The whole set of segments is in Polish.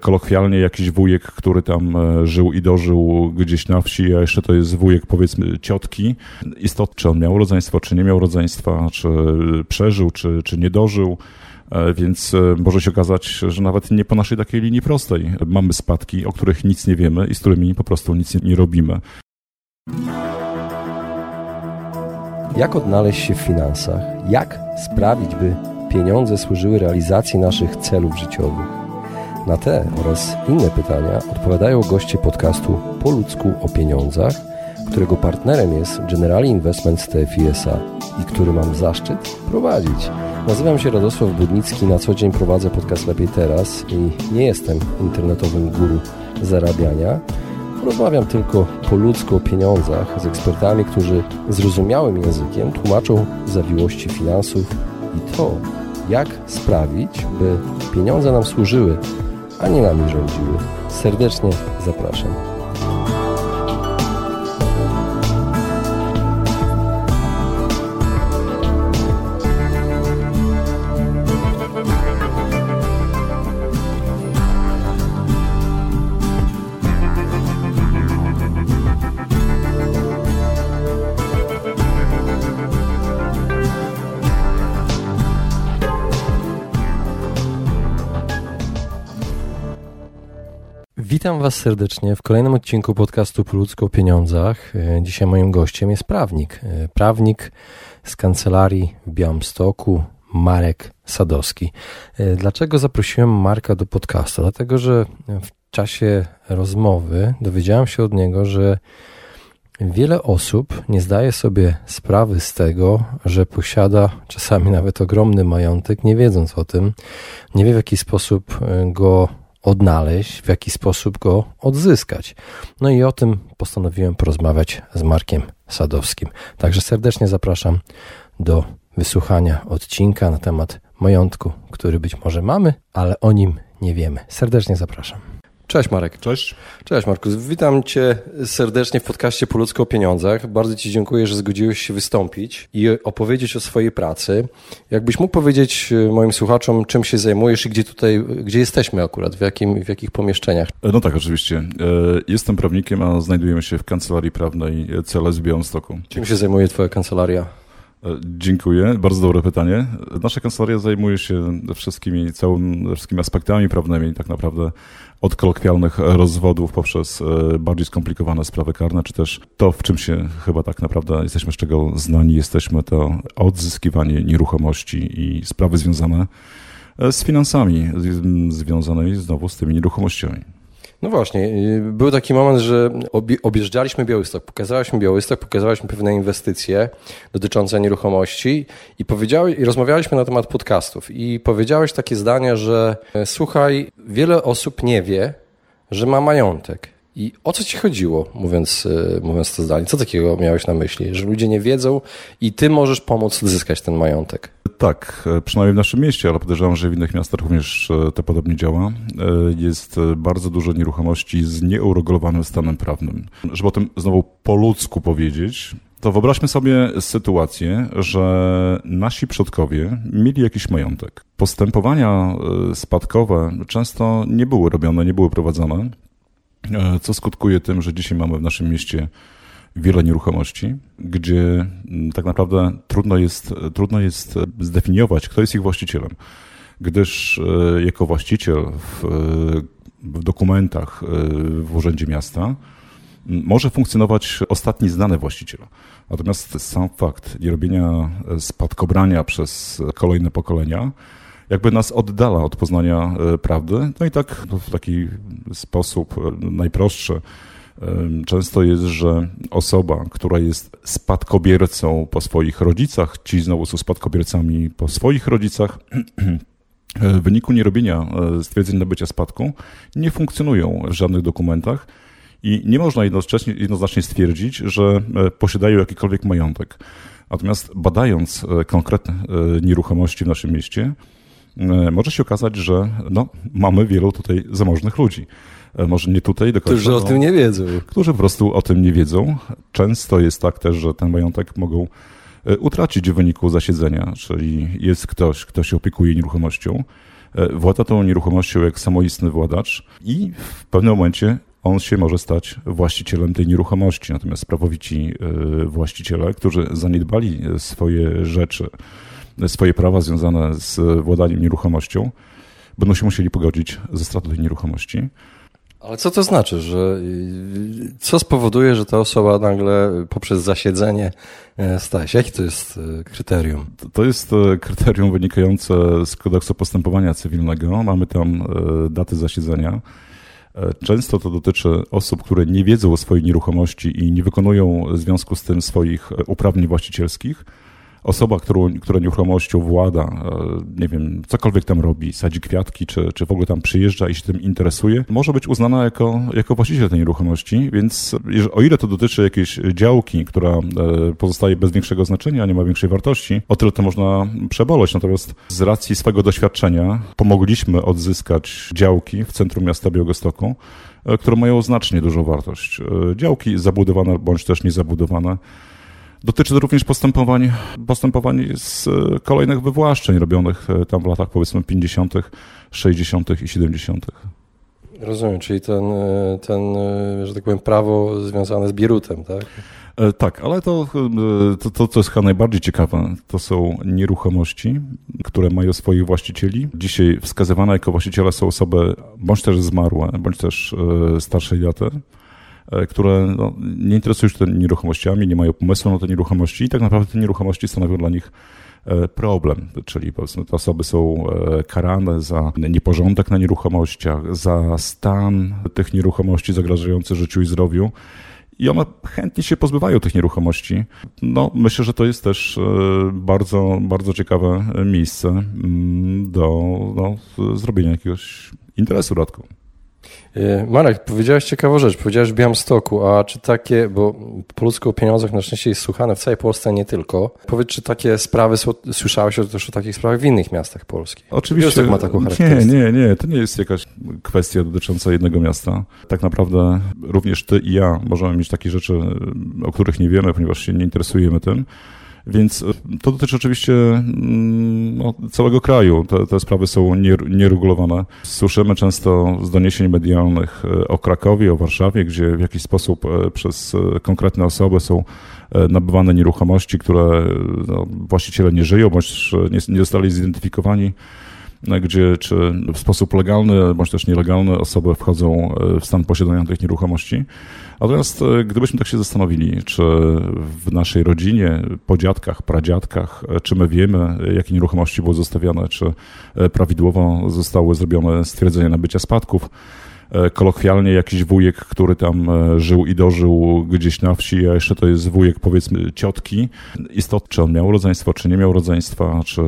kolokwialnie jakiś wujek, który tam żył i dożył gdzieś na wsi, a jeszcze to jest wujek powiedzmy ciotki. Istotnie, czy on miał rodzeństwo, czy nie miał rodzeństwa, czy przeżył, czy, czy nie dożył. Więc może się okazać, że nawet nie po naszej takiej linii prostej mamy spadki, o których nic nie wiemy i z którymi po prostu nic nie robimy. Jak odnaleźć się w finansach? Jak sprawić, by pieniądze służyły realizacji naszych celów życiowych? Na te oraz inne pytania odpowiadają goście podcastu Po ludzku o pieniądzach, którego partnerem jest Generali Investment TFISA i który mam zaszczyt prowadzić. Nazywam się Radosław Budnicki, na co dzień prowadzę podcast Lepiej Teraz i nie jestem internetowym guru zarabiania, Rozmawiam tylko po ludzku o pieniądzach z ekspertami, którzy zrozumiałym językiem tłumaczą zawiłości finansów i to, jak sprawić, by pieniądze nam służyły, a nie nami rządziły. Serdecznie zapraszam. Witam Was serdecznie w kolejnym odcinku podcastu Po ludzko o pieniądzach. E, dzisiaj moim gościem jest prawnik. E, prawnik z kancelarii w Białymstoku, Marek Sadowski. E, dlaczego zaprosiłem Marka do podcastu? Dlatego, że w czasie rozmowy dowiedziałem się od niego, że wiele osób nie zdaje sobie sprawy z tego, że posiada czasami nawet ogromny majątek, nie wiedząc o tym, nie wie w jaki sposób go odnaleźć, w jaki sposób go odzyskać. No i o tym postanowiłem porozmawiać z Markiem Sadowskim. Także serdecznie zapraszam do wysłuchania odcinka na temat majątku, który być może mamy, ale o nim nie wiemy. Serdecznie zapraszam. Cześć Marek. Cześć. Cześć Markus. Witam Cię serdecznie w podcaście Po ludzko o pieniądzach. Bardzo Ci dziękuję, że zgodziłeś się wystąpić i opowiedzieć o swojej pracy. Jakbyś mógł powiedzieć e, moim słuchaczom, czym się zajmujesz i gdzie tutaj, gdzie jesteśmy akurat, w, jakim, w jakich pomieszczeniach? E, no tak, oczywiście. E, jestem prawnikiem, a znajdujemy się w kancelarii prawnej CLS w Białymstoku. Czym się zajmuje Twoja kancelaria? Dziękuję. Bardzo dobre pytanie. Nasza kancelaria zajmuje się wszystkimi, całym, wszystkimi aspektami prawnymi, tak naprawdę od kolokwialnych rozwodów poprzez e, bardziej skomplikowane sprawy karne, czy też to, w czym się chyba tak naprawdę jesteśmy z czego znani, jesteśmy to odzyskiwanie nieruchomości i sprawy związane e, z finansami, związanymi znowu z tymi nieruchomościami. No właśnie, y, był taki moment, że objeżdżaliśmy Białystok, pokazaliśmy Białystok, pokazaliśmy pewne inwestycje dotyczące nieruchomości i, powiedziałeś, i rozmawialiśmy na temat podcastów i powiedziałeś takie zdanie, że e, słuchaj, wiele osób nie wie, że ma majątek. I o co ci chodziło, mówiąc, e, mówiąc to zdanie? Co takiego miałeś na myśli? Że ludzie nie wiedzą i ty możesz pomóc odzyskać ten majątek? Tak, e, przynajmniej w naszym mieście, ale podejrzewam, że w innych miastach również e, to podobnie działa. Jest bardzo dużo nieruchomości z nieuregulowanym stanem prawnym. Żeby o tym znowu po ludzku powiedzieć, to wyobraźmy sobie sytuację, że nasi przodkowie mieli jakiś majątek. Postępowania spadkowe często nie były robione, nie były prowadzone. E, co skutkuje tym, że dzisiaj mamy w naszym mieście wiele nieruchomości, gdzie mm, tak naprawdę trudno jest, trudno jest zdefiniować, kto jest ich właścicielem, gdyż e, jako właściciel w, w dokumentach e, w Urzędzie Miasta może funkcjonować ostatni znany właściciel. Natomiast sam fakt nierobienia spadkobrania przez kolejne pokolenia jakby nas oddala od poznania e, prawdy. No i tak w taki sposób e, najprostszy e, często jest, że osoba, która jest spadkobiercą po swoich rodzicach, ci znowu są spadkobiercami po swoich rodzicach, w wyniku nierobienia stwierdzeń nabycia spadku nie funkcjonują w żadnych dokumentach i nie można jednocześnie, jednoznacznie stwierdzić, że posiadają jakikolwiek majątek. Natomiast badając konkretne nieruchomości w naszym mieście, E, może się okazać, że no, mamy wielu tutaj zamożnych ludzi. E, może nie tutaj do końca. Którzy o tym nie wiedzą. Którzy po prostu o tym nie wiedzą. Często jest tak też, że ten majątek mogą e, utracić w wyniku zasiedzenia, czyli jest ktoś, kto się opiekuje nieruchomością, włada tą nieruchomością jak samoistny władacz i w pewnym momencie on się może stać właścicielem tej nieruchomości. Natomiast prawowici właściciele, którzy zaniedbali swoje rzeczy, swoje prawa związane z władaniem nieruchomością, będą się musieli pogodzić ze stratą tej nieruchomości. Ale co to znaczy, że co spowoduje, że ta osoba nagle poprzez zasiedzenie e, staje się? Jakie to jest e, kryterium? To jest e, kryterium wynikające z kodeksu postępowania cywilnego. Mamy tam daty zasiedzenia. Często to dotyczy osób, które nie wiedzą o swojej nieruchomości i nie wykonują w związku z tym swoich uprawnień właścicielskich osoba, którą, która nieruchomością włada, e, nie wiem, cokolwiek tam robi, sadzi kwiatki, czy, czy w ogóle tam przyjeżdża i się tym interesuje, może być uznana jako, jako właściciel tej nieruchomości, więc o ile to dotyczy jakiejś działki, która e, pozostaje bez większego znaczenia, nie ma większej wartości, o tyle to można przeboleć. Natomiast z racji swego doświadczenia pomogliśmy odzyskać działki w centrum miasta Białegostoku, e, które mają znacznie dużą wartość. Działki zabudowane bądź też niezabudowane Dotyczy to również postępowań, postępowań z e, kolejnych wywłaszczeń robionych e, tam w latach powiedzmy 50., 60. i 70. Rozumiem, czyli ten, e, ten, że tak powiem, prawo związane z Bierutem, tak? Tak, ale to, to, to, co jest chyba najbardziej ciekawe, to są nieruchomości, które mają swoich właścicieli. Dzisiaj wskazywane jako właściciele są osoby bądź też zmarłe, bądź też starszej daty. E, które no, nie interesują się tymi nieruchomościami, nie mają pomysłu na te nieruchomości i tak naprawdę te nieruchomości stanowią dla nich e, problem, czyli powiedzmy te osoby są e, karane za nieporządek na nieruchomościach, za stan tych nieruchomości zagrażający życiu i zdrowiu. I one chętnie się pozbywają tych nieruchomości. No, myślę, że to jest też bardzo, bardzo ciekawe miejsce mm, do no, zrobienia jakiegoś interesu dodatku. Y, Marek, powiedziałeś ciekawą rzecz, powiedziałeś w Białymstoku, a czy takie, bo po ludzku o pieniądzach na szczęście jest słuchane w całej Polsce, nie tylko. Powiedz, czy takie sprawy, słyszałeś też o takich sprawach w innych miastach polskich? Oczywiście. ma taką Nie, nie, nie, to nie jest jakaś kwestia dotycząca jednego miasta. Tak naprawdę również ty i ja możemy mieć takie rzeczy, o których nie wiemy, ponieważ się nie interesujemy tym. Więc e, to dotyczy oczywiście mm, no, całego kraju. Te, te sprawy są nieregulowane. Słyszymy często z doniesień medialnych e, o Krakowie, o Warszawie, gdzie w jakiś sposób e, przez konkretne osoby są nabywane nieruchomości, które no, właściciele nie żyją, bądź nie, nie zostali zidentyfikowani gdzie czy w sposób legalny bądź też nielegalny osoby wchodzą w stan posiadania tych nieruchomości. Natomiast e, gdybyśmy tak się zastanowili, czy w naszej rodzinie, po dziadkach, pradziadkach, e, czy my wiemy, jakie nieruchomości były zostawione, czy e, prawidłowo zostały zrobione stwierdzenia nabycia spadków, kolokwialnie jakiś wujek, który tam żył i dożył gdzieś na wsi, a jeszcze to jest wujek powiedzmy ciotki. Istotnie, czy on miał rodzeństwo, czy nie miał rodzeństwa, czy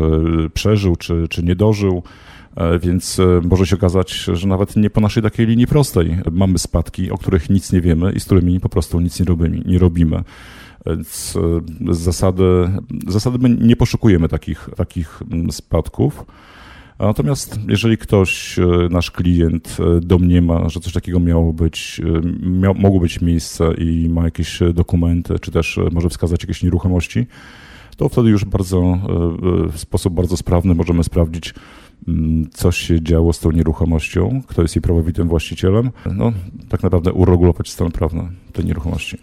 przeżył, czy, czy nie dożył. E, więc e, może się okazać, że nawet nie po naszej takiej linii prostej mamy spadki, o których nic nie wiemy i z którymi po prostu nic nie robimy. Nie robimy. Więc e, z zasady, z zasady my nie poszukujemy takich, takich mm, spadków. Natomiast jeżeli ktoś, nasz klient domniema, że coś takiego miało być, miał, mogło być miejsce i ma jakieś dokumenty, czy też może wskazać jakieś nieruchomości, to wtedy już bardzo, w sposób bardzo sprawny możemy sprawdzić, Mm, co się działo z tą nieruchomością, kto jest jej prawowitym właścicielem, no tak naprawdę uregulować stan prawny tej nieruchomości.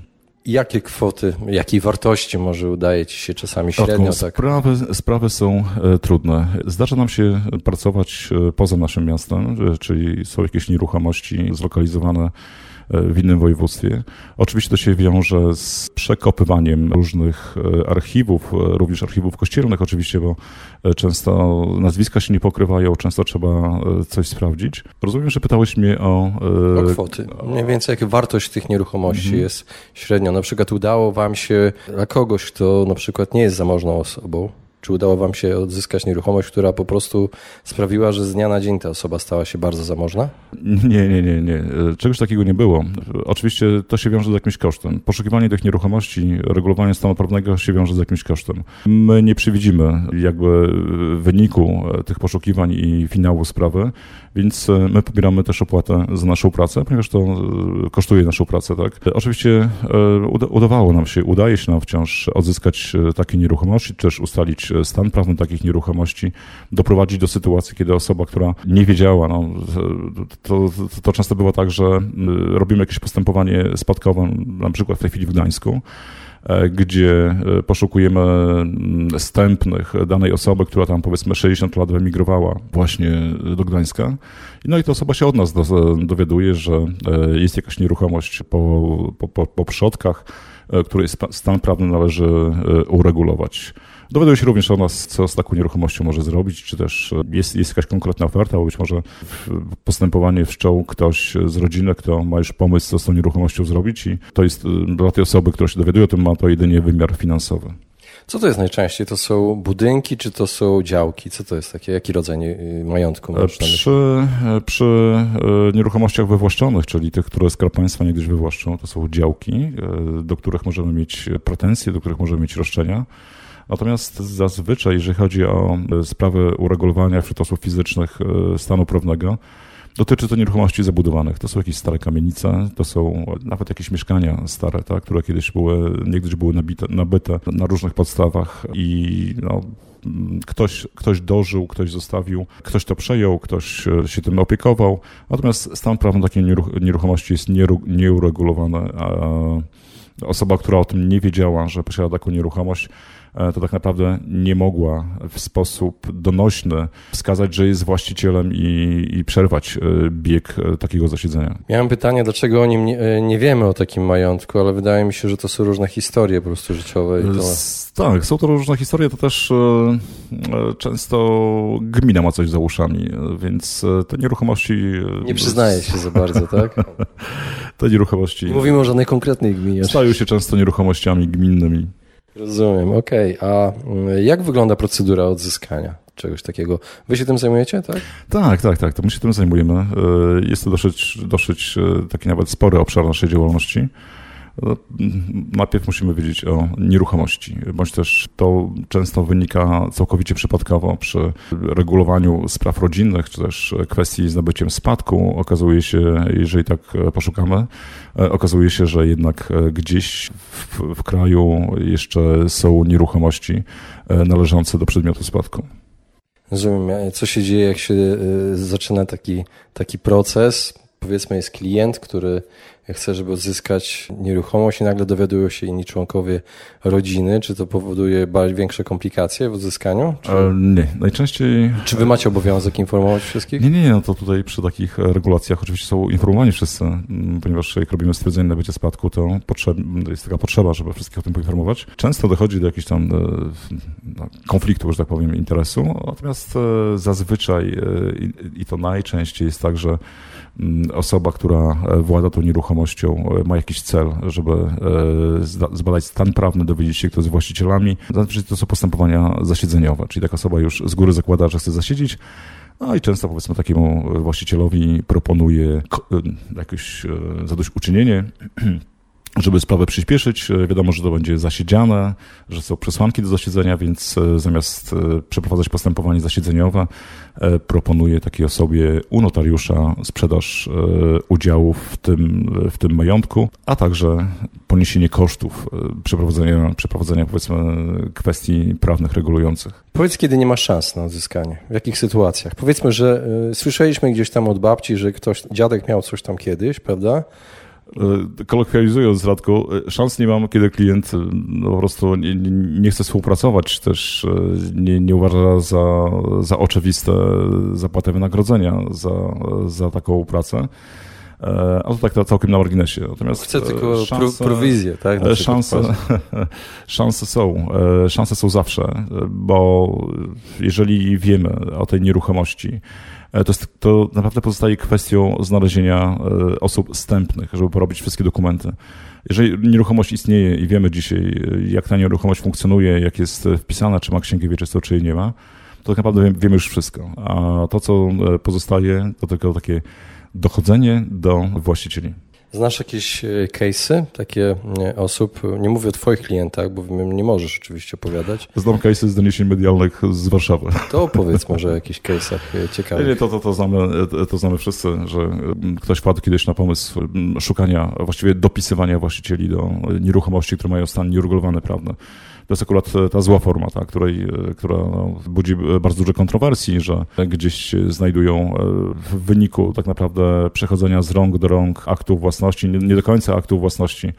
Jakie kwoty, jakiej wartości może udaje Ci się czasami średnio? Tak? Sprawy, sprawy są e, trudne. Zdarza nam się pracować e, poza naszym miastem, e, czyli są jakieś nieruchomości zlokalizowane w innym województwie. Oczywiście to się wiąże z przekopywaniem różnych e, archiwów, e, również archiwów kościelnych oczywiście, bo e, często nazwiska się nie pokrywają, często trzeba coś sprawdzić. Rozumiem, że pytałeś mnie o... O kwoty. Mniej więcej jaka wartość tych nieruchomości mhm. jest średnio. Na przykład udało wam się dla kogoś, kto na przykład nie jest zamożną osobą, czy udało Wam się odzyskać nieruchomość, która po prostu sprawiła, że z dnia na dzień ta osoba stała się bardzo zamożna? Nie, nie, nie, nie. Czegoś takiego nie było. Oczywiście to się wiąże z jakimś kosztem. Poszukiwanie tych nieruchomości, regulowanie stanu prawnego się wiąże z jakimś kosztem. My nie przewidzimy jakby wyniku tych poszukiwań i finału sprawy, więc my pobieramy też opłatę za naszą pracę, ponieważ to kosztuje naszą pracę, tak? Oczywiście e, udawało nam się, udaje się nam wciąż odzyskać takie nieruchomości, też ustalić stan prawny takich nieruchomości, doprowadzić do sytuacji, kiedy osoba, która nie wiedziała, no, to, to, to często było tak, że robimy jakieś postępowanie spadkowe, na przykład w tej chwili w Gdańsku, E, gdzie e, poszukujemy mm, stępnych danej osoby, która tam powiedzmy 60 lat wyemigrowała właśnie do Gdańska. No i ta osoba się od nas dowiaduje, że e, jest jakaś nieruchomość po, po, po, po przodkach, której stan prawny należy uregulować. Dowiaduje się również o nas, co z taką nieruchomością może zrobić, czy też jest, jest jakaś konkretna oferta, bo być może postępowanie wszczął ktoś z rodziny, kto ma już pomysł, co z tą nieruchomością zrobić i to jest dla tej osoby, która się dowiaduje o tym, ma to jedynie wymiar finansowy. Co to jest najczęściej? To są budynki, czy to są działki? Co to jest takie? Jaki rodzaj majątku masz przy, przy e, nieruchomościach wywłaszczonych, czyli tych, które Skarb Państwa niegdyś wywłaszczą, to są działki, e, do których możemy mieć pretensje, do których możemy mieć roszczenia. Natomiast zazwyczaj, jeżeli chodzi o e, sprawy uregulowania wśród osób fizycznych e, stanu prawnego, Dotyczy to nieruchomości zabudowanych. To są jakieś stare kamienice, to są nawet jakieś mieszkania stare, tak, które kiedyś były, niegdyś były nabite, nabyte na różnych podstawach i no, ktoś, ktoś dożył, ktoś zostawił, ktoś to przejął, ktoś e, się tym opiekował. Natomiast stan prawny takiej nieruchomości jest nieuregulowany. Osoba, która o tym nie wiedziała, że posiada taką nieruchomość, to tak naprawdę nie mogła w sposób donośny wskazać, że jest właścicielem i, i przerwać e, bieg e, takiego zasiedzenia. Miałem pytanie, dlaczego o nim nie, nie, wiemy o takim majątku, ale wydaje mi się, że to są różne historie po prostu życiowe. To... Tak, są to różne historie, to też często gmina ma coś za uszami, więc te nieruchomości... Nie przyznaje się za bardzo, tak? te nieruchomości... Nie mówimy o żadnej konkretnej gminie. Stają się często nieruchomościami gminnymi. Rozumiem, okej. Okay. A mm, jak wygląda procedura odzyskania czegoś takiego? Wy się tym zajmujecie, tak? Tak, tak, tak. To my się tym zajmujemy. E, jest to dosyć, dosyć e, taki nawet spory obszar naszej działalności. No, najpierw musimy wiedzieć o nieruchomości, bądź też to często wynika całkowicie przypadkowo przy regulowaniu spraw rodzinnych, czy też kwestii z nabyciem spadku. Okazuje się, jeżeli tak poszukamy, okazuje się, że jednak gdzieś w, w kraju jeszcze są nieruchomości należące do przedmiotu spadku. Rozumiem. Co się dzieje, jak się zaczyna taki, taki proces? Powiedzmy, jest klient, który chce, żeby odzyskać nieruchomość i nagle dowiadują się inni członkowie rodziny. Czy to powoduje większe komplikacje w odzyskaniu? Czy... E, nie, najczęściej... Czy wy macie obowiązek informować wszystkich? Nie, nie, nie, no to tutaj przy takich regulacjach oczywiście są informowani wszyscy, ponieważ jak robimy stwierdzenie na bycie spadku, to potrzeb, jest taka potrzeba, żeby wszystkich o tym poinformować. Często dochodzi do jakichś tam e, no, konfliktu, że tak powiem, interesu, natomiast e, zazwyczaj i to najczęściej jest tak, że Mm, osoba, która e, włada tą nieruchomością, e, ma jakiś cel, żeby e, zbadać stan prawny, dowiedzieć się, kto jest właścicielami. Zazwyczaj to są postępowania zasiedzeniowe, czyli taka osoba już z góry zakłada, że chce zasiedzieć, no i często powiedzmy takiemu właścicielowi proponuje jakieś zadośćuczynienie żeby sprawę przyspieszyć. E, wiadomo, że to będzie zasiedziane, że są przesłanki do zasiedzenia, więc e, zamiast e, przeprowadzać postępowanie zasiedzeniowe, proponuję takiej osobie u notariusza sprzedaż udziałów w tym, w tym majątku, a także poniesienie kosztów przeprowadzenia, przeprowadzenia powiedzmy kwestii prawnych regulujących. Powiedz, kiedy nie ma szans na odzyskanie? W jakich sytuacjach? Powiedzmy, że y, słyszeliśmy gdzieś tam od babci, że ktoś, dziadek miał coś tam kiedyś, prawda? E, kolokwializując, Radku, e, szans nie mam, kiedy klient e, no, po prostu nie, nie, chce współpracować, też nie, nie uważa za, za oczywiste zapłatę wynagrodzenia za, za taką pracę. A to tak całkiem na marginesie. Natomiast Chcę tylko szanse, prowizję, tak? Szanse, szanse są. Szanse są zawsze, bo jeżeli wiemy o tej nieruchomości, to, jest, to naprawdę pozostaje kwestią znalezienia e, osób stępnych, żeby porobić wszystkie dokumenty. Jeżeli nieruchomość istnieje i wiemy dzisiaj, e, jak ta nieruchomość funkcjonuje, jak jest wpisana, czy ma księgę wieczystą, czy jej nie ma, to tak naprawdę wiemy już wszystko. A to, co pozostaje, to tylko takie dochodzenie do właścicieli. Znasz jakieś e, case'y, takie e, osób, nie mówię o twoich klientach, bo nie możesz oczywiście opowiadać. Znam case'y z doniesień medialnych z Warszawy. To opowiedz może o jakichś case'ach e, ciekawych. Nie, to, to, to, znamy, to znamy wszyscy, że ktoś wpadł kiedyś na pomysł szukania, właściwie dopisywania właścicieli do nieruchomości, które mają stan nieuregulowany prawny To jest akurat ta zła forma, ta, której, która no, budzi bardzo duże kontrowersji, że gdzieś znajdują w wyniku tak naprawdę przechodzenia z rąk do rąk aktów własności, nie do końca aktów własności,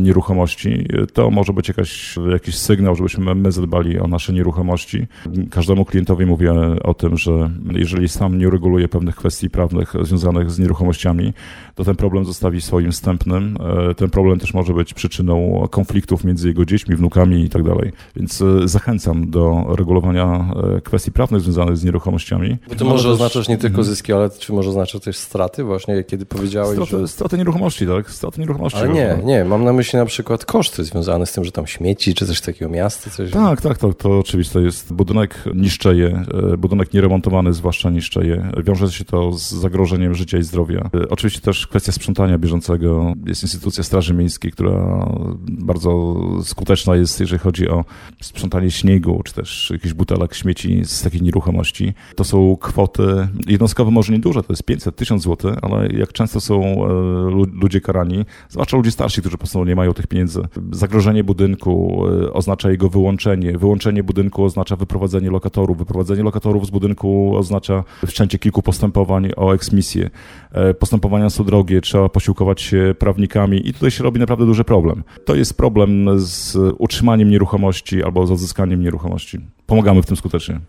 nieruchomości. To może być jakaś, jakiś sygnał, żebyśmy my zadbali o nasze nieruchomości. Każdemu klientowi mówię o tym, że jeżeli sam nie ureguluje pewnych kwestii prawnych związanych z nieruchomościami, to ten problem zostawi swoim wstępnym. E, ten problem też może być przyczyną konfliktów między jego dziećmi, wnukami i tak dalej. Więc e, zachęcam do regulowania kwestii prawnych związanych z nieruchomościami. Bo to może oznaczać nie tylko zyski, ale czy może oznaczać też straty właśnie, kiedy powiedziałeś, straty, że... Straty nieruchomości, tak? Straty nieruchomości. Ale nie, nie, mam Mam na myśli na przykład koszty związane z tym, że tam śmieci, czy coś takiego, miasto, coś. Tak, tak, to, to oczywiste jest. Budynek niszczeje, e, budynek nieremontowany zwłaszcza niszczeje. Wiąże się to z zagrożeniem życia i zdrowia. E, oczywiście też kwestia sprzątania bieżącego. Jest instytucja Straży Miejskiej, która bardzo skuteczna jest, jeżeli chodzi o sprzątanie śniegu, czy też jakichś butelek śmieci z takiej nieruchomości. To są kwoty jednostkowe, może nieduże, to jest 500, 1000 zł, ale jak często są e, ludzie karani, zwłaszcza ludzie starsi, którzy prostu nie mają tych pieniędzy. Zagrożenie budynku e, oznacza jego wyłączenie. Wyłączenie budynku oznacza wyprowadzenie lokatorów. Wyprowadzenie lokatorów z budynku oznacza wszczęcie kilku postępowań o eksmisję. E, postępowania są drogie, trzeba posiłkować się prawnikami i tutaj się robi naprawdę duży problem. To jest problem z utrzymaniem nieruchomości albo z odzyskaniem nieruchomości. Pomagamy w tym skutecznie.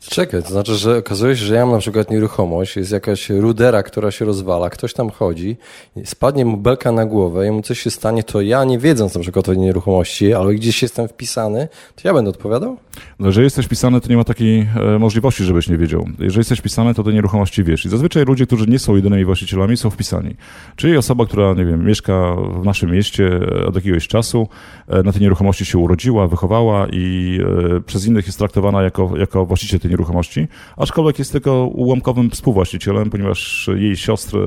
Czekaj, to znaczy, że okazuje się, że ja mam na przykład nieruchomość, jest jakaś rudera, która się rozwala, ktoś tam chodzi, spadnie mu belka na głowę i mu coś się stanie, to ja nie wiedząc na przykład o tej nieruchomości, ale gdzieś jestem wpisany, to ja będę odpowiadał? No, jeżeli jesteś wpisany, to nie ma takiej e, możliwości, żebyś nie wiedział. Jeżeli jesteś wpisany, to te nieruchomości wiesz. I zazwyczaj ludzie, którzy nie są jedynymi właścicielami, są wpisani. Czyli osoba, która, nie wiem, mieszka w naszym mieście e, od jakiegoś czasu, e, na tej nieruchomości się urodziła, wychowała i przez innych jest traktowana jako, jako właściciel tej tej nieruchomości, aczkolwiek jest tylko ułamkowym współwłaścicielem, ponieważ jej siostry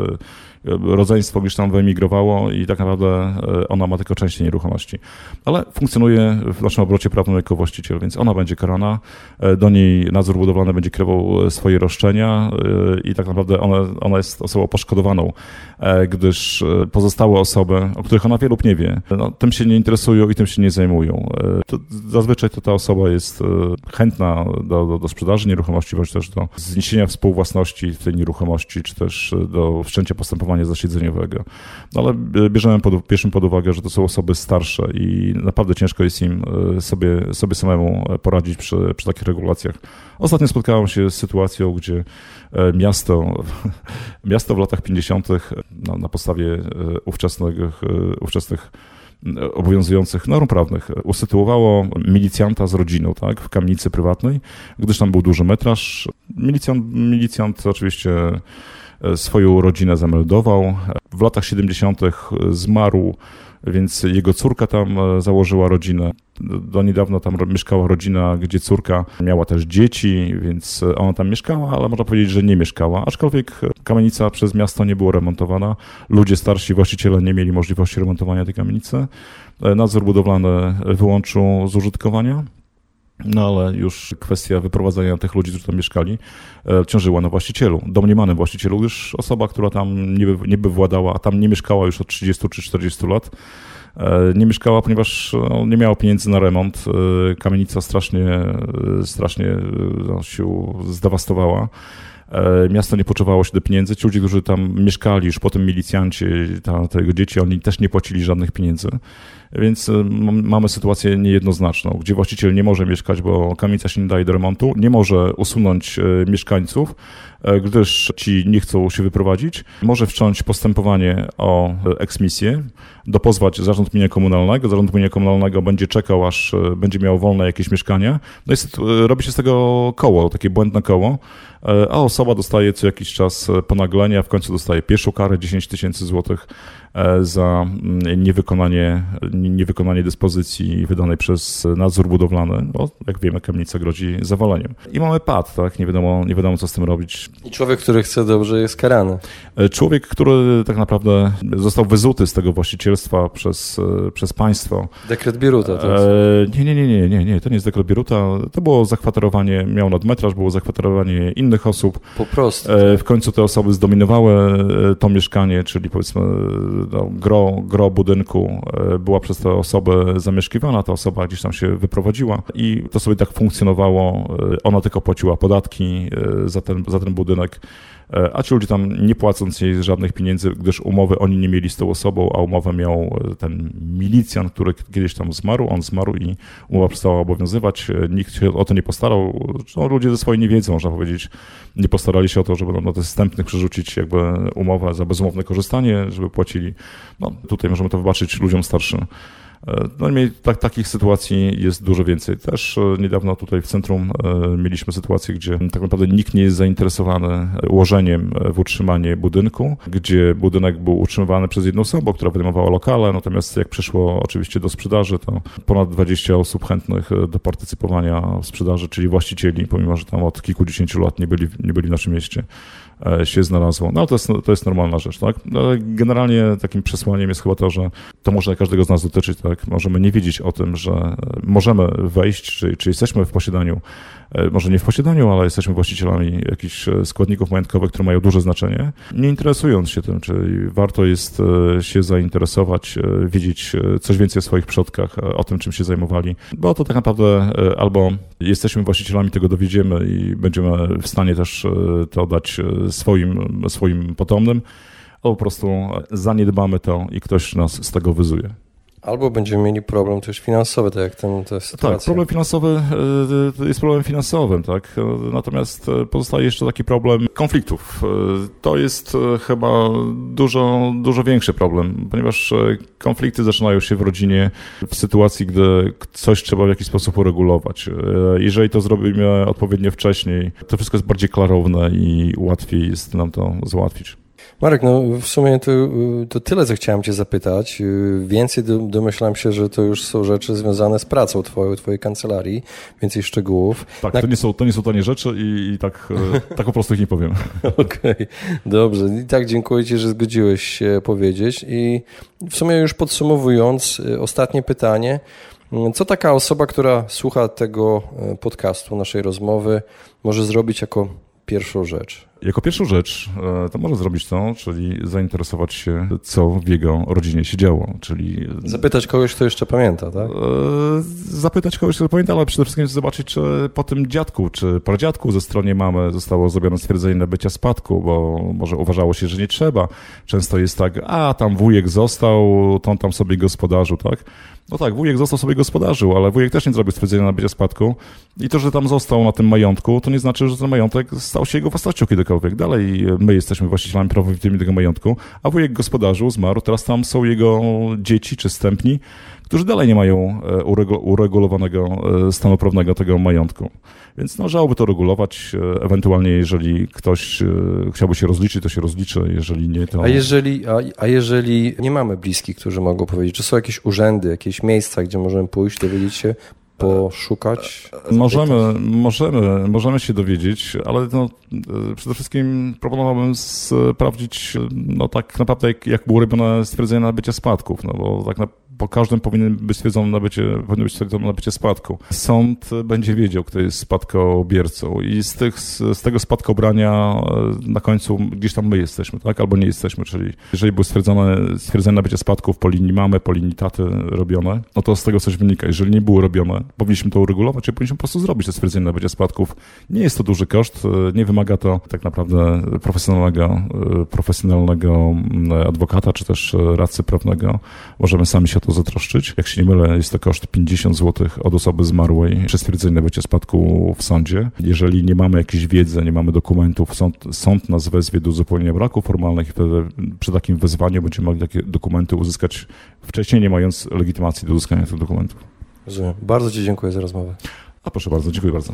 rodzeństwo gdzieś tam wyemigrowało i tak naprawdę e, ona ma tylko część nieruchomości. Ale funkcjonuje w naszym obrocie prawnym jako właściciel, więc ona będzie karana, e, do niej nadzór budowlany będzie kierował e, swoje roszczenia i tak naprawdę ona, ona jest osobą poszkodowaną, gdyż pozostałe osoby, o których ona wie lub nie wie, no, tym się nie interesują i tym się nie zajmują. To zazwyczaj to ta osoba jest chętna do, do, do sprzedaży nieruchomości, bądź też do zniesienia współwłasności w tej nieruchomości, czy też do wszczęcia postępowania postępowania zasiedzeniowego. No ale bierzemy pod, bierzemy pod uwagę, że to są osoby starsze i naprawdę ciężko jest im e, sobie, sobie samemu poradzić przy, przy takich regulacjach. Ostatnio spotkałem się z sytuacją, gdzie e, miasto, miasto w latach 50. No, na podstawie e, ówczesnych, ówczesnych obowiązujących norm prawnych usytuowało milicjanta z rodziną tak, w kamienicy prywatnej, gdyż tam był duży metraż. Milicjant, milicjant oczywiście swoją rodzinę zameldował. W latach 70. zmarł, więc jego córka tam e, założyła rodzinę. Do niedawna tam mieszkała rodzina, gdzie córka miała też dzieci, więc ona tam mieszkała, ale można powiedzieć, że nie mieszkała. Aczkolwiek kamienica przez miasto nie była remontowana. Ludzie starsi, właściciele nie mieli możliwości remontowania tej kamienicy. E, nadzór budowlany wyłączył z użytkowania. No ale już kwestia wyprowadzenia tych ludzi, którzy tam mieszkali, e, ciążyła na właścicielu, domniemanym właścicielu, gdyż osoba, która tam niby, niby władała, a tam nie mieszkała już od 30 czy 40 lat, e, nie mieszkała, ponieważ no, nie miała pieniędzy na remont. E, kamienica strasznie, strasznie no, się zdewastowała. Miasto nie poczuwało się do pieniędzy. Ci ludzie, którzy tam mieszkali, już potem milicjanci, ta, te dzieci, oni też nie płacili żadnych pieniędzy. Więc y, mamy sytuację niejednoznaczną, gdzie właściciel nie może mieszkać, bo kamienica się nie daje do remontu, nie może usunąć y, mieszkańców, gdyż ci nie chcą się wyprowadzić, może wszcząć postępowanie o eksmisję, dopozwać zarząd mienia komunalnego, zarząd mienia komunalnego będzie czekał, aż będzie miał wolne jakieś mieszkanie. No jest, robi się z tego koło, takie błędne koło, a osoba dostaje co jakiś czas ponaglenie, a w końcu dostaje pierwszą karę 10 tysięcy złotych E, za mm, niewykonanie, niewykonanie dyspozycji wydanej przez nadzór budowlany. No, jak wiemy, kamienica grozi zawaleniem. I mamy pad, tak? Nie wiadomo, nie wiadomo co z tym robić. I człowiek, który chce dobrze, jest karany. E, człowiek, który tak naprawdę został wyzuty z tego właścicielstwa przez, e, przez państwo. Dekret Bieruta to jest. Nie, nie, nie, nie, nie, nie, to nie jest dekret Bieruta. To było zakwaterowanie, miał nadmetraż, było zakwaterowanie innych osób. Po prostu. E, w końcu te osoby zdominowały e, to mieszkanie, czyli powiedzmy no, gro, gro budynku e, była przez tę osobę zamieszkiwana, ta osoba gdzieś tam się wyprowadziła i to sobie tak funkcjonowało. Ona tylko płaciła podatki za ten, za ten budynek. E, a ci ludzie tam nie płacąc jej żadnych pieniędzy, gdyż umowy oni nie mieli z tą osobą, a umowę miał e, ten milicjant, który kiedyś tam zmarł, on zmarł i umowa przestała obowiązywać. E, nikt się o to nie postarał. No, ludzie ze swojej niewiedzy, można powiedzieć, nie postarali się o to, żeby na tych wstępnych przerzucić jakby umowę za bezumowne korzystanie, żeby płacili. No, tutaj możemy to wybaczyć ludziom starszym. E, no i tak, takich sytuacji jest dużo więcej. Też e, niedawno tutaj w centrum e, mieliśmy sytuację, gdzie tak naprawdę nikt nie jest zainteresowany ułożeniem w utrzymanie budynku, gdzie budynek był utrzymywany przez jedną osobę, która wynajmowała lokale, natomiast jak przyszło oczywiście do sprzedaży, to ponad 20 osób chętnych do partycypowania w sprzedaży, czyli właścicieli, pomimo że tam od kilkudziesięciu lat nie byli, nie byli w naszym mieście, się znalazło. No to jest, to jest normalna rzecz, tak? Ale generalnie takim przesłaniem jest chyba to, że to może każdego z nas dotyczyć, tak? Możemy nie wiedzieć o tym, że możemy wejść, czy, czy jesteśmy w posiadaniu E, może nie w posiadaniu, ale jesteśmy właścicielami jakichś e, składników majątkowych, które mają duże znaczenie, nie interesując się tym, czyli warto jest e, się zainteresować, wiedzieć coś więcej o swoich przodkach, o tym, czym się zajmowali, bo to tak naprawdę albo jesteśmy właścicielami, tego dowiedziemy i będziemy w stanie też to dać swoim, swoim potomnym, albo po prostu zaniedbamy to i ktoś nas z tego wyzuje. Albo będziemy mieli problem też finansowy, tak jak ten, ta sytuacja. Tak, problem finansowy e, jest problemem finansowym, tak. Natomiast e, pozostaje jeszcze taki problem konfliktów. To jest chyba dużo, dużo większy problem, ponieważ konflikty zaczynają się w rodzinie w sytuacji, gdy coś trzeba w jakiś sposób uregulować. Jeżeli to zrobimy odpowiednio wcześniej, to wszystko jest bardziej klarowne i łatwiej jest nam to załatwić. Marek, no w sumie to, to tyle, co chciałem Cię zapytać. Więcej domyślam się, że to już są rzeczy związane z pracą Twojej, Twojej kancelarii, więcej szczegółów. Tak, Na... to, nie są, to nie są tanie rzeczy i, i tak, e, tak po prostu ich nie powiem. Okej, okay, dobrze. I tak dziękuję Ci, że zgodziłeś się powiedzieć. I w sumie już podsumowując, e, ostatnie pytanie. Co taka osoba, która słucha tego e, podcastu, naszej rozmowy, może zrobić jako pierwszą rzecz? Jako pierwszą rzecz e, to może zrobić to, czyli zainteresować się, co w jego rodzinie się działo, czyli... Zapytać kogoś, kto jeszcze pamięta, tak? E, zapytać kogoś, kto pamięta, ale przede wszystkim zobaczyć, czy po tym dziadku, czy pradziadku ze strony mamy zostało zrobione stwierdzenie nabycia spadku, bo może uważało się, że nie trzeba. Często jest tak, a tam wujek został, to on tam sobie gospodarzył, tak? No tak, wujek został sobie gospodarzył, ale wujek też nie zrobił stwierdzenia nabycia spadku. I to, że tam został na tym majątku, to nie znaczy, że ten majątek stał się jego własnością kiedykolwiek. Dalej my jesteśmy właścicielami prawowitymi tego majątku, a wujek gospodarzył, zmarł, teraz tam są jego dzieci czy stępni, którzy dalej nie mają e, uregulowanego e, stanu prawnego tego majątku. Więc należałoby to regulować. E, ewentualnie, jeżeli ktoś chciałby się rozliczyć, to się rozliczy, jeżeli nie, to. A jeżeli, a, a jeżeli nie mamy bliskich, którzy mogą powiedzieć, czy są jakieś urzędy, jakieś miejsca, gdzie możemy pójść, dowiedzieć się, poszukać? Możemy, możemy, możemy się dowiedzieć, ale no, przede wszystkim proponowałbym sprawdzić no, tak naprawdę, jak, jak było robione stwierdzenie nabycia spadków, no bo tak na, po każdym powinien być stwierdzone nabycie, powinno być stwierdzone nabycie spadku. Sąd będzie wiedział, kto jest spadkobiercą i z, tych, z tego spadkobrania e, na końcu gdzieś tam my jesteśmy, tak? Albo nie jesteśmy, czyli jeżeli było stwierdzone, stwierdzenie nabycia spadków po linii mamy, po linii taty robione, no to z tego coś wynika. Jeżeli nie było robione, powinniśmy to uregulować i powinniśmy po prostu zrobić to stwierdzenie nabycia spadków. Nie jest to duży koszt, e, nie wymaga to tak naprawdę profesjonalnego, e, profesjonalnego adwokata, czy też radcy prawnego. Możemy sami się o to zatroszczyć. Jak się nie mylę, jest to koszt 50 zł od osoby zmarłej przy stwierdzeniu nabycia spadku w sądzie. Jeżeli nie mamy jakiejś wiedzy, nie mamy dokumentów, sąd, sąd nas wezwie do uzupełnienia braków formalnych i wtedy przy takim wezwaniu będziemy mogli takie dokumenty uzyskać wcześniej, nie mając legitymacji do uzyskania tych dokumentów. Rozumiem. Bardzo Ci dziękuję za rozmowę. A proszę bardzo, dziękuję bardzo.